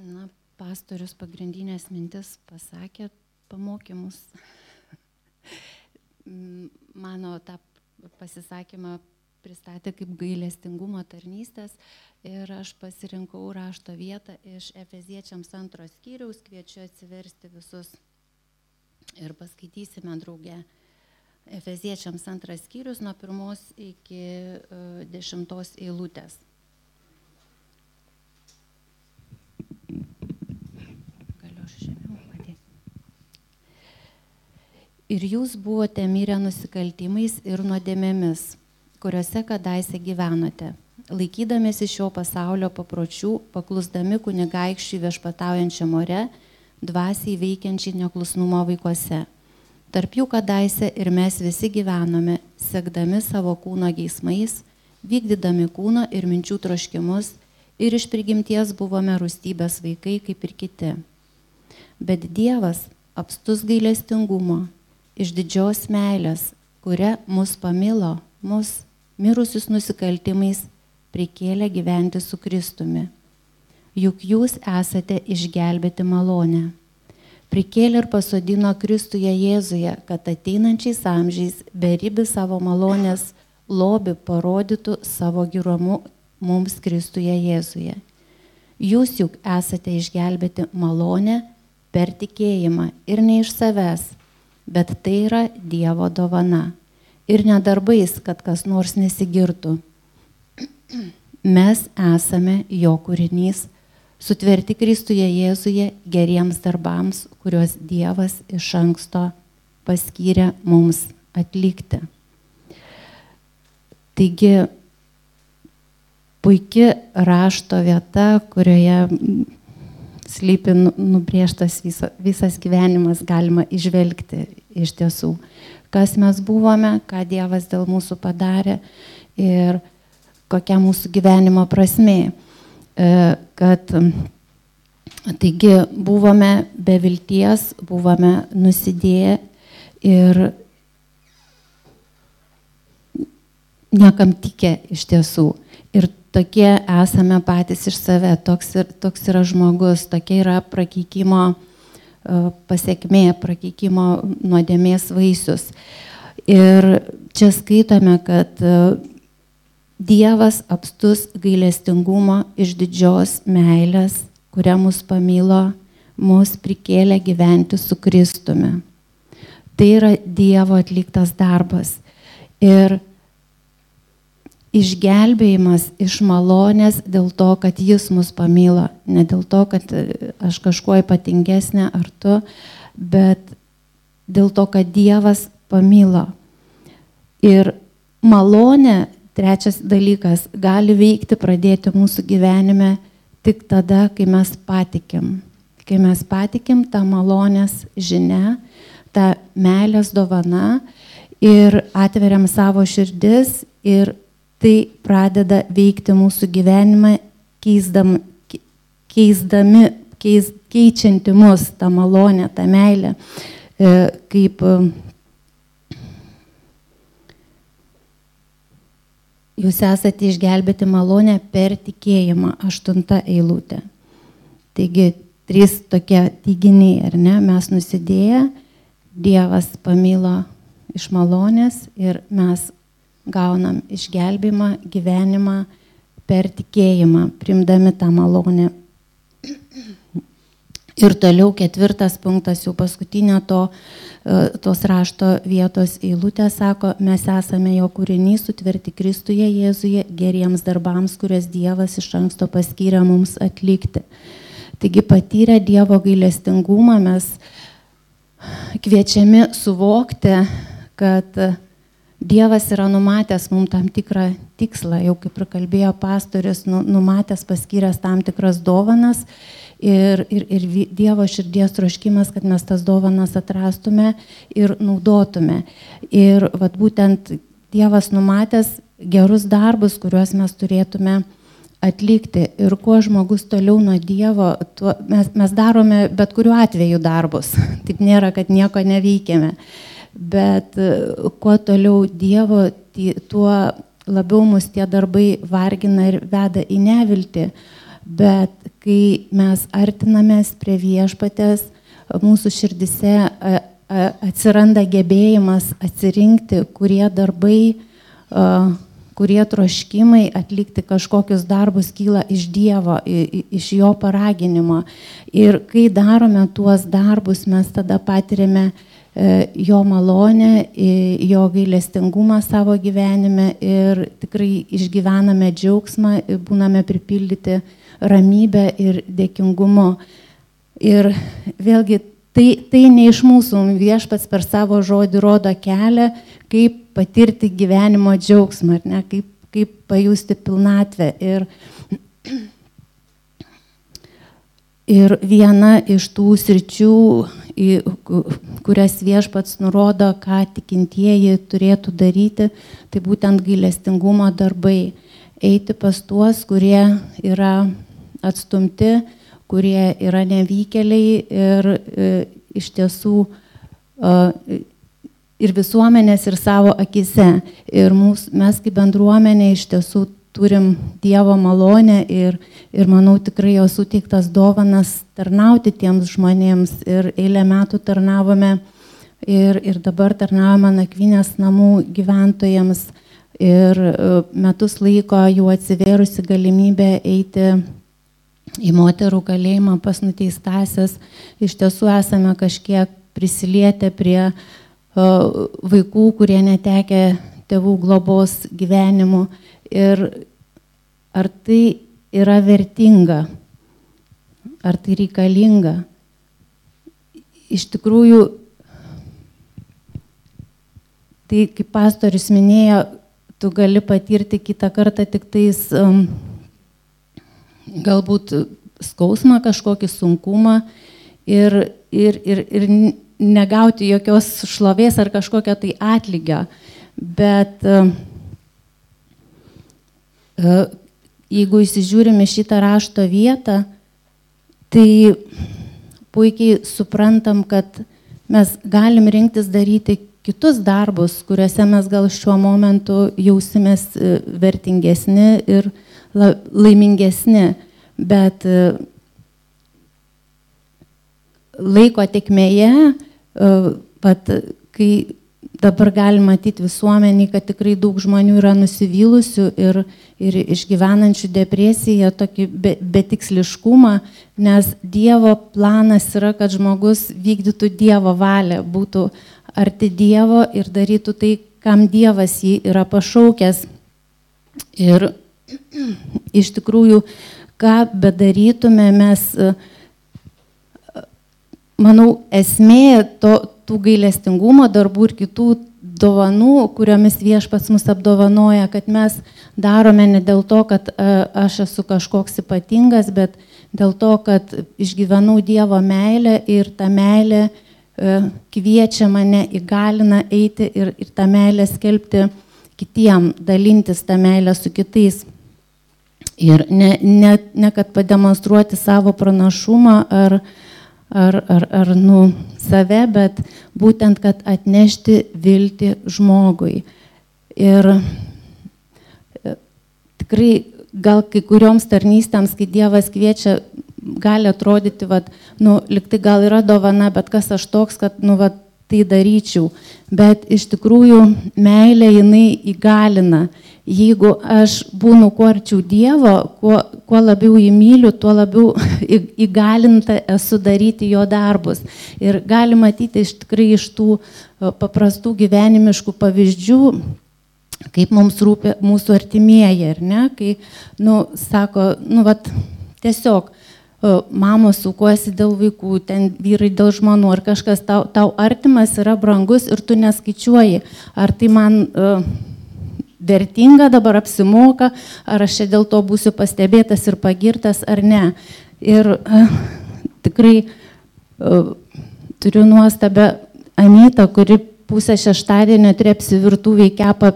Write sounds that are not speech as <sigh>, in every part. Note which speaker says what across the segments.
Speaker 1: Na, pastorius pagrindinės mintis pasakė pamokymus. <laughs> Mano tą pasisakymą pristatė kaip gailestingumo tarnystės ir aš pasirinkau rašto vietą iš Efeziečiams antros skyriaus, kviečiu atsiversti visus ir paskaitysime draugę. Efeziečiams antras skyrius nuo pirmos iki uh, dešimtos eilutės. Ir jūs buvote mirę nusikaltimais ir nuodėmėmis kuriuose kadaise gyvenote, laikydamėsi šio pasaulio papročių, paklusdami kunigaikščiui viešpataujančiam ore, dvasiai veikiančiai neklusnumo vaikuose. Tarp jų kadaise ir mes visi gyvenome, sekdami savo kūno geismais, vykdydami kūno ir minčių troškimus ir iš prigimties buvome rūstybės vaikai kaip ir kiti. Bet Dievas apstus gailestingumo, iš didžios meilės, kuria mus pamilo, mus mirusius nusikaltimais, prikėlė gyventi su Kristumi. Juk jūs esate išgelbėti malonę. Prikėlė ir pasodino Kristuje Jėzuje, kad ateinančiais amžiais beribi savo malonės lobi parodytų savo girumu mums Kristuje Jėzuje. Jūs juk esate išgelbėti malonę per tikėjimą ir ne iš savęs, bet tai yra Dievo dovana ir nedarbais, kad kas nors nesigirtų. Mes esame jo kūrinys, sutverti Kristuje Jėzuje geriems darbams, kuriuos Dievas iš anksto paskyrė mums atlikti. Taigi, puikia rašto vieta, kurioje slypi nu, nubrėžtas visa, visas gyvenimas, galima išvelgti iš tiesų kas mes buvome, ką Dievas dėl mūsų padarė ir kokia mūsų gyvenimo prasmė. E, kad taigi buvome be vilties, buvome nusidėję ir niekam tikė iš tiesų. Ir tokie esame patys iš save, toks, ir, toks yra žmogus, tokia yra prakeikimo pasiekmė, prakeikimo nuodėmės vaisius. Ir čia skaitome, kad e, Dievas apstus gailestingumo iš didžios meilės, kurią mus pamilo, mus prikėlė gyventi su Kristumi. Tai yra Dievo atliktas darbas. Ir išgelbėjimas iš malonės dėl to, kad jis mus pamilo, ne dėl to, kad e, aš kažkuo ypatingesnė ar tu, bet dėl to, kad Dievas pamilo. Ir malonė, trečias dalykas, gali veikti, pradėti mūsų gyvenime tik tada, kai mes patikim. Kai mes patikim tą malonės žinę, tą meilės dovana ir atveriam savo širdis ir tai pradeda veikti mūsų gyvenimą, keisdam, keisdami, keis, keičianti mus tą malonę, tą meilę, e, kaip e, jūs esate išgelbėti malonę per tikėjimą, aštunta eilutė. Taigi, trys tokie teiginiai, ar ne, mes nusidėję, Dievas pamilo iš malonės ir mes gaunam išgelbimą, gyvenimą per tikėjimą, primdami tą malonę. Ir toliau ketvirtas punktas, jau paskutinio to, e, tos rašto vietos eilutė sako, mes esame jo kūrinys sutverti Kristuje Jėzuje geriems darbams, kurias Dievas iš anksto paskyrė mums atlikti. Taigi patyrę Dievo gailestingumą mes kviečiami suvokti, kad Dievas yra numatęs mums tam tikrą tikslą, jau kaip ir kalbėjo pastorius, nu, numatęs paskyręs tam tikras dovanas ir, ir, ir Dievo širdies troškimas, kad mes tas dovanas atrastume ir naudotume. Ir vat, būtent Dievas numatęs gerus darbus, kuriuos mes turėtume atlikti. Ir kuo žmogus toliau nuo Dievo, tuo, mes, mes darome bet kuriuo atveju darbus. <laughs> Taip nėra, kad nieko neveikėme bet e, kuo toliau Dievo, tuo labiau mus tie darbai vargina ir veda į neviltį. bet kai mes artinamės prie viešpatės, mūsų širdise atsiranda gebėjimas atsirinkti, kurie darbai, kurie troškimai atlikti kažkokius darbus kyla iš Dievo, iš Jo paraginimo. Ir kai darome tuos darbus, mes tada patiriame E, jo malonę, jo gailestingumą savo gyvenime ir tikrai išgyvename džiaugsmą, būname pripildyti ramybę ir dėkingumu. Ir vėlgi tai, tai ne iš mūsų, viešpats per savo žodį rodo kelią, kaip patirti gyvenimo džiaugsmą, ne, kaip, kaip pajusti pilnatvę. Ir, ir viena iš tų sričių į kurias viešpats nurodo, ką tikintieji turėtų daryti, tai būtent gailestingumo darbai. Eiti pas tuos, kurie yra atstumti, kurie yra nevykėliai ir e, iš tiesų e, ir visuomenės, ir savo akise. Ir mūs, mes kaip bendruomenė iš tiesų turim Dievo malonę ir, ir manau tikrai jo suteiktas dovanas tarnauti tiems žmonėms. Ir eilę metų tarnavome ir, ir dabar tarnavome nakvinės namų gyventojams. Ir e, metus laiko jau atsivėrusi galimybė eiti į moterų kalėjimą pas nuteistasias. Iš tiesų esame kažkiek prisilietę prie e, vaikų, kurie netekė tėvų globos gyvenimu ir ar tai yra vertinga, ar tai reikalinga. Iš tikrųjų, tai kaip pastorius minėjo, tu gali patirti kitą kartą tik tais um, galbūt skausmą, kažkokį sunkumą ir, ir, ir, ir negauti jokios šlovės ar kažkokio tai atlygio. Bet um, jeigu įsižiūrime šitą rašto vietą, tai puikiai suprantam, kad mes galim rinktis daryti kitus darbus, kuriuose mes gal šiuo momentu jausimės e, vertingesni ir laimingesni, bet e, laiko tekmėje, pat, kai dabar galim matyti visuomenį, kad tikrai daug žmonių yra nusivylusių ir, ir išgyvenančių depresiją, tokį be, betiksliškumą, nes Dievo planas yra, kad žmogus vykdytų Dievo valią, būtų arti Dievo ir darytų tai, kam Dievas jį yra pašaukęs. Ir iš tikrųjų, ką bedarytume, mes, manau, esmė to, tų gailestingumo darbų ir kitų dovanų, kuriomis viešpats mus apdovanoja, kad mes darome ne dėl to, kad e, aš esu kažkoks ypatingas, bet dėl to, kad išgyvenau Dievo meilę ir ta meilė e, kviečia mane, įgalina eiti ir, ir tą meilę skelbti kitiem, dalintis tą meilę su kitais. Ir ne, ne, ne kad pademonstruoti savo pranašumą ar, ar, ar, ar nu, save, bet būtent, kad atnešti viltį žmogui. Ir e, tikrai gal kai kurioms tarnystėms, kai Dievas kviečia, gali atrodyti, kad, nu, liktai gal yra dovana, bet kas aš toks, kad, nu, vat, tai daryčiau. Bet iš tikrųjų meilė jinai įgalina jeigu aš būnu kuo arčiau Dievo, kuo, kuo labiau jį myliu, tuo labiau <laughs> įgalinta esu daryti jo darbus. Ir gali matyti iš tikrai iš tų e, paprastų gyvenimiškų pavyzdžių, kaip mums rūpia mūsų artimieji, ar ne, kai, nu, sako, nu, vat, tiesiog, mamos sukuosi dėl vaikų, ten vyrai dėl žmonų, ar kažkas tau, tau artimas yra brangus ir tu neskaičiuoji, ar tai man uh, vertinga, dabar apsimoka, ar aš čia dėl to būsiu pastebėtas ir pagirtas ar ne. Ir uh, tikrai uh, turiu nuostabę Anytą, kuri pusę šeštadienio trepsi virtuviai kepa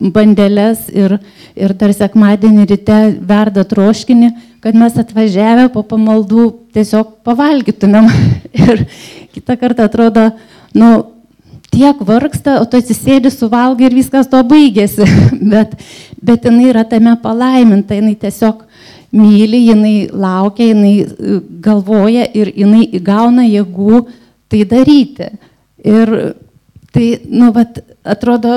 Speaker 1: bandelės ir, ir dar sekmadienį ryte verda troškinį, kad mes atvažiavę po pamaldų tiesiog pavalgytumėm. <laughs> ir kitą kartą atrodo, nu, tiek vargsta, o tu atsisėdi, suvalgai ir viskas to baigėsi. <laughs> bet, bet jinai yra tame palaiminta, jinai tiesiog myli, jinai laukia, jinai e, galvoja ir jinai įgauna jėgų tai daryti. Ir tai, nu, vat, atrodo,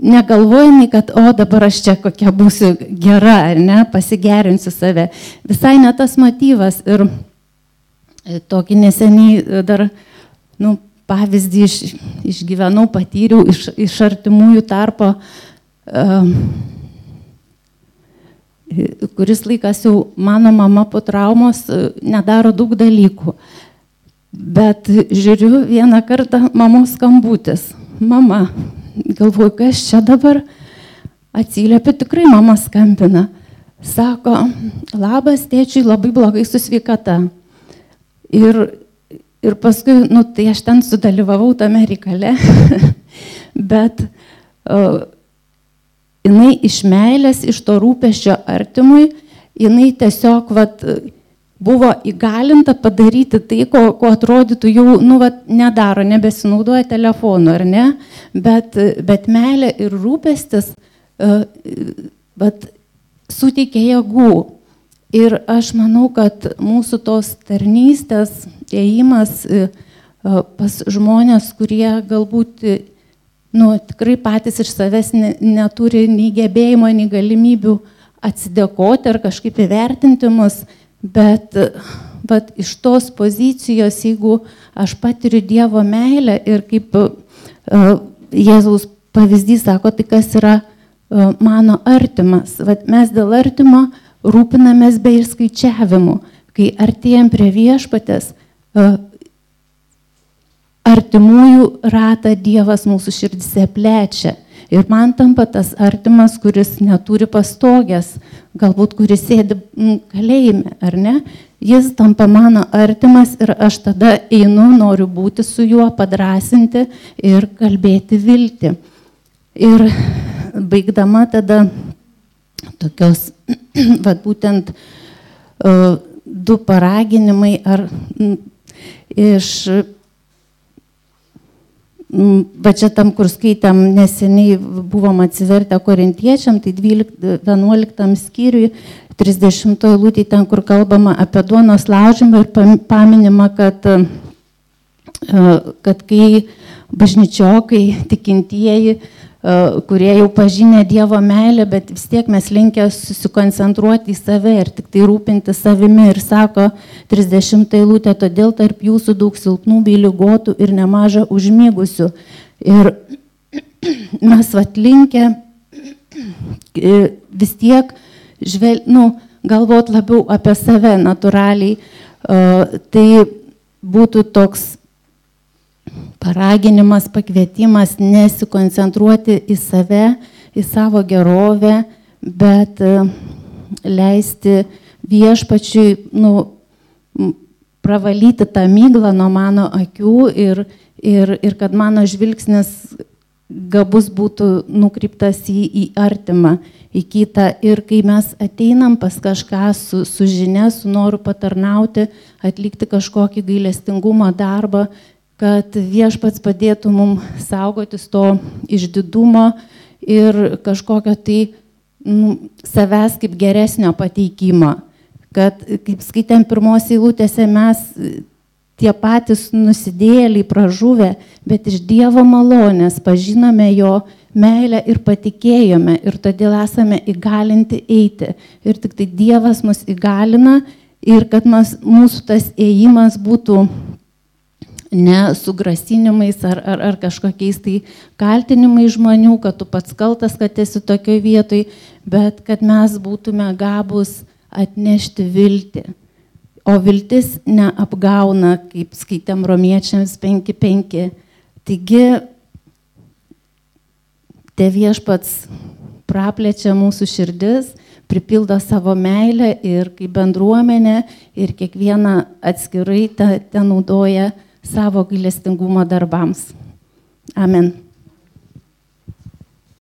Speaker 1: negalvojami, kad, o dabar aš čia kokia būsiu gera, ar ne, pasigerinsiu save. Visai ne tas motyvas. Ir e, tokį neseniai dar, nu, pavyzdį iš, išgyvenau, patyriau iš, iš artimųjų tarpo, uh, kuris laikas jau mano mama po traumos uh, nedaro daug dalykų. Bet žiūriu vieną kartą mamos skambutis. Mama, galvoju, kas čia dabar atsiliepia, tikrai mama skambina. Sako, labas tėčiui, labai blogai su sveikata. Ir Ir paskui, nu, tai aš ten sudalyvavau tame reikale, <laughs> bet uh, jinai iš meilės, iš to rūpešio artimui, jinai tiesiog vat, buvo įgalinta padaryti tai, ko, ko atrodytų jau, nu, vat, nedaro, nebesinaudoja telefonu, ar ne, bet, bet meilė ir rūpestis uh, vat, suteikia jėgų. Ir aš manau, kad mūsų tos tarnystės ėjimas e, e, pas žmonės, kurie galbūt nu, tikrai patys iš savęs neturi nei gebėjimo, nei galimybių atsidėkoti ar kažkaip įvertinti mus, bet, bet iš tos pozicijos, jeigu aš patiriu Dievo meilę ir kaip uh, Jėzaus pavyzdys sako, tai kas yra uh, mano artimas. Vat mes dėl artimo uh, rūpinamės be išskaičiavimų. Kai artėjom prie viešpatės, e, artimųjų ratą Dievas mūsų širdise plečia. Ir man tampa tas artimas, kuris neturi pastogės, galbūt kuris sėdi kalėjime, ar ne? Jis tampa mano artimas ir aš tada einu, noriu būti su juo, padrasinti ir kalbėti viltį. Ir baigdama tada tokios, <clears throat> vad būtent uh, du paraginimai ar iš, va čia tam, kur skaitėm neseniai buvom atsivertę korintiečiam, tai 12, 11 skyriui, 30 lūtį ten, kur kalbama apie duonos laužimą ir paminimą, kad, uh, kad kai bažnyčiokai, tikintieji, E, kurie jau pažinę Dievo meilę, bet vis tiek mes linkę susikoncentruoti į save ir tik tai rūpinti savimi. Ir sako 30 eilutė, todėl tarp jūsų daug silpnų bei lygotų ir nemaža užmygusių. Ir <clears throat> mes vat linkę e, vis tiek žvel, nu, galvot labiau apie save natūraliai. Uh, tai būtų toks paraginimas, pakvietimas nesikoncentruoti į save, į savo gerovę, bet e, leisti viešpačiui nu, pravalyti tą myglą nuo mano akių ir, ir, ir kad mano žvilgsnis gabus būtų nukreiptas į, į artimą, į kitą. Ir kai mes ateinam pas kažką su, su žinia, su noru patarnauti, atlikti kažkokį gailestingumo darbą, kad viešpats padėtų mums saugotis to išdidumo ir kažkokio tai nu, savęs kaip geresnio pateikimo. Kad, kaip skaitėm pirmos eilutėse, mes tie patys nusidėliai pražuvę, bet iš Dievo malonės pažinome jo meilę ir patikėjome ir todėl esame įgalinti eiti. Ir tik tai Dievas mus įgalina ir kad mas, mūsų tas ėjimas būtų ne su grasinimais ar, ar, ar kažkokiais tai kaltinimais žmonių, kad tu pats kaltas, kad esi tokioje vietoje, bet kad mes būtume gabus atnešti viltį. O viltis neapgauna, kaip skaitėm romiečiams 5.5. Taigi, te viešpats praplečia mūsų širdis, pripildo savo meilę ir kaip bendruomenė ir kiekvieną atskirai te, te naudoja savo gailestingumo darbams. Amen.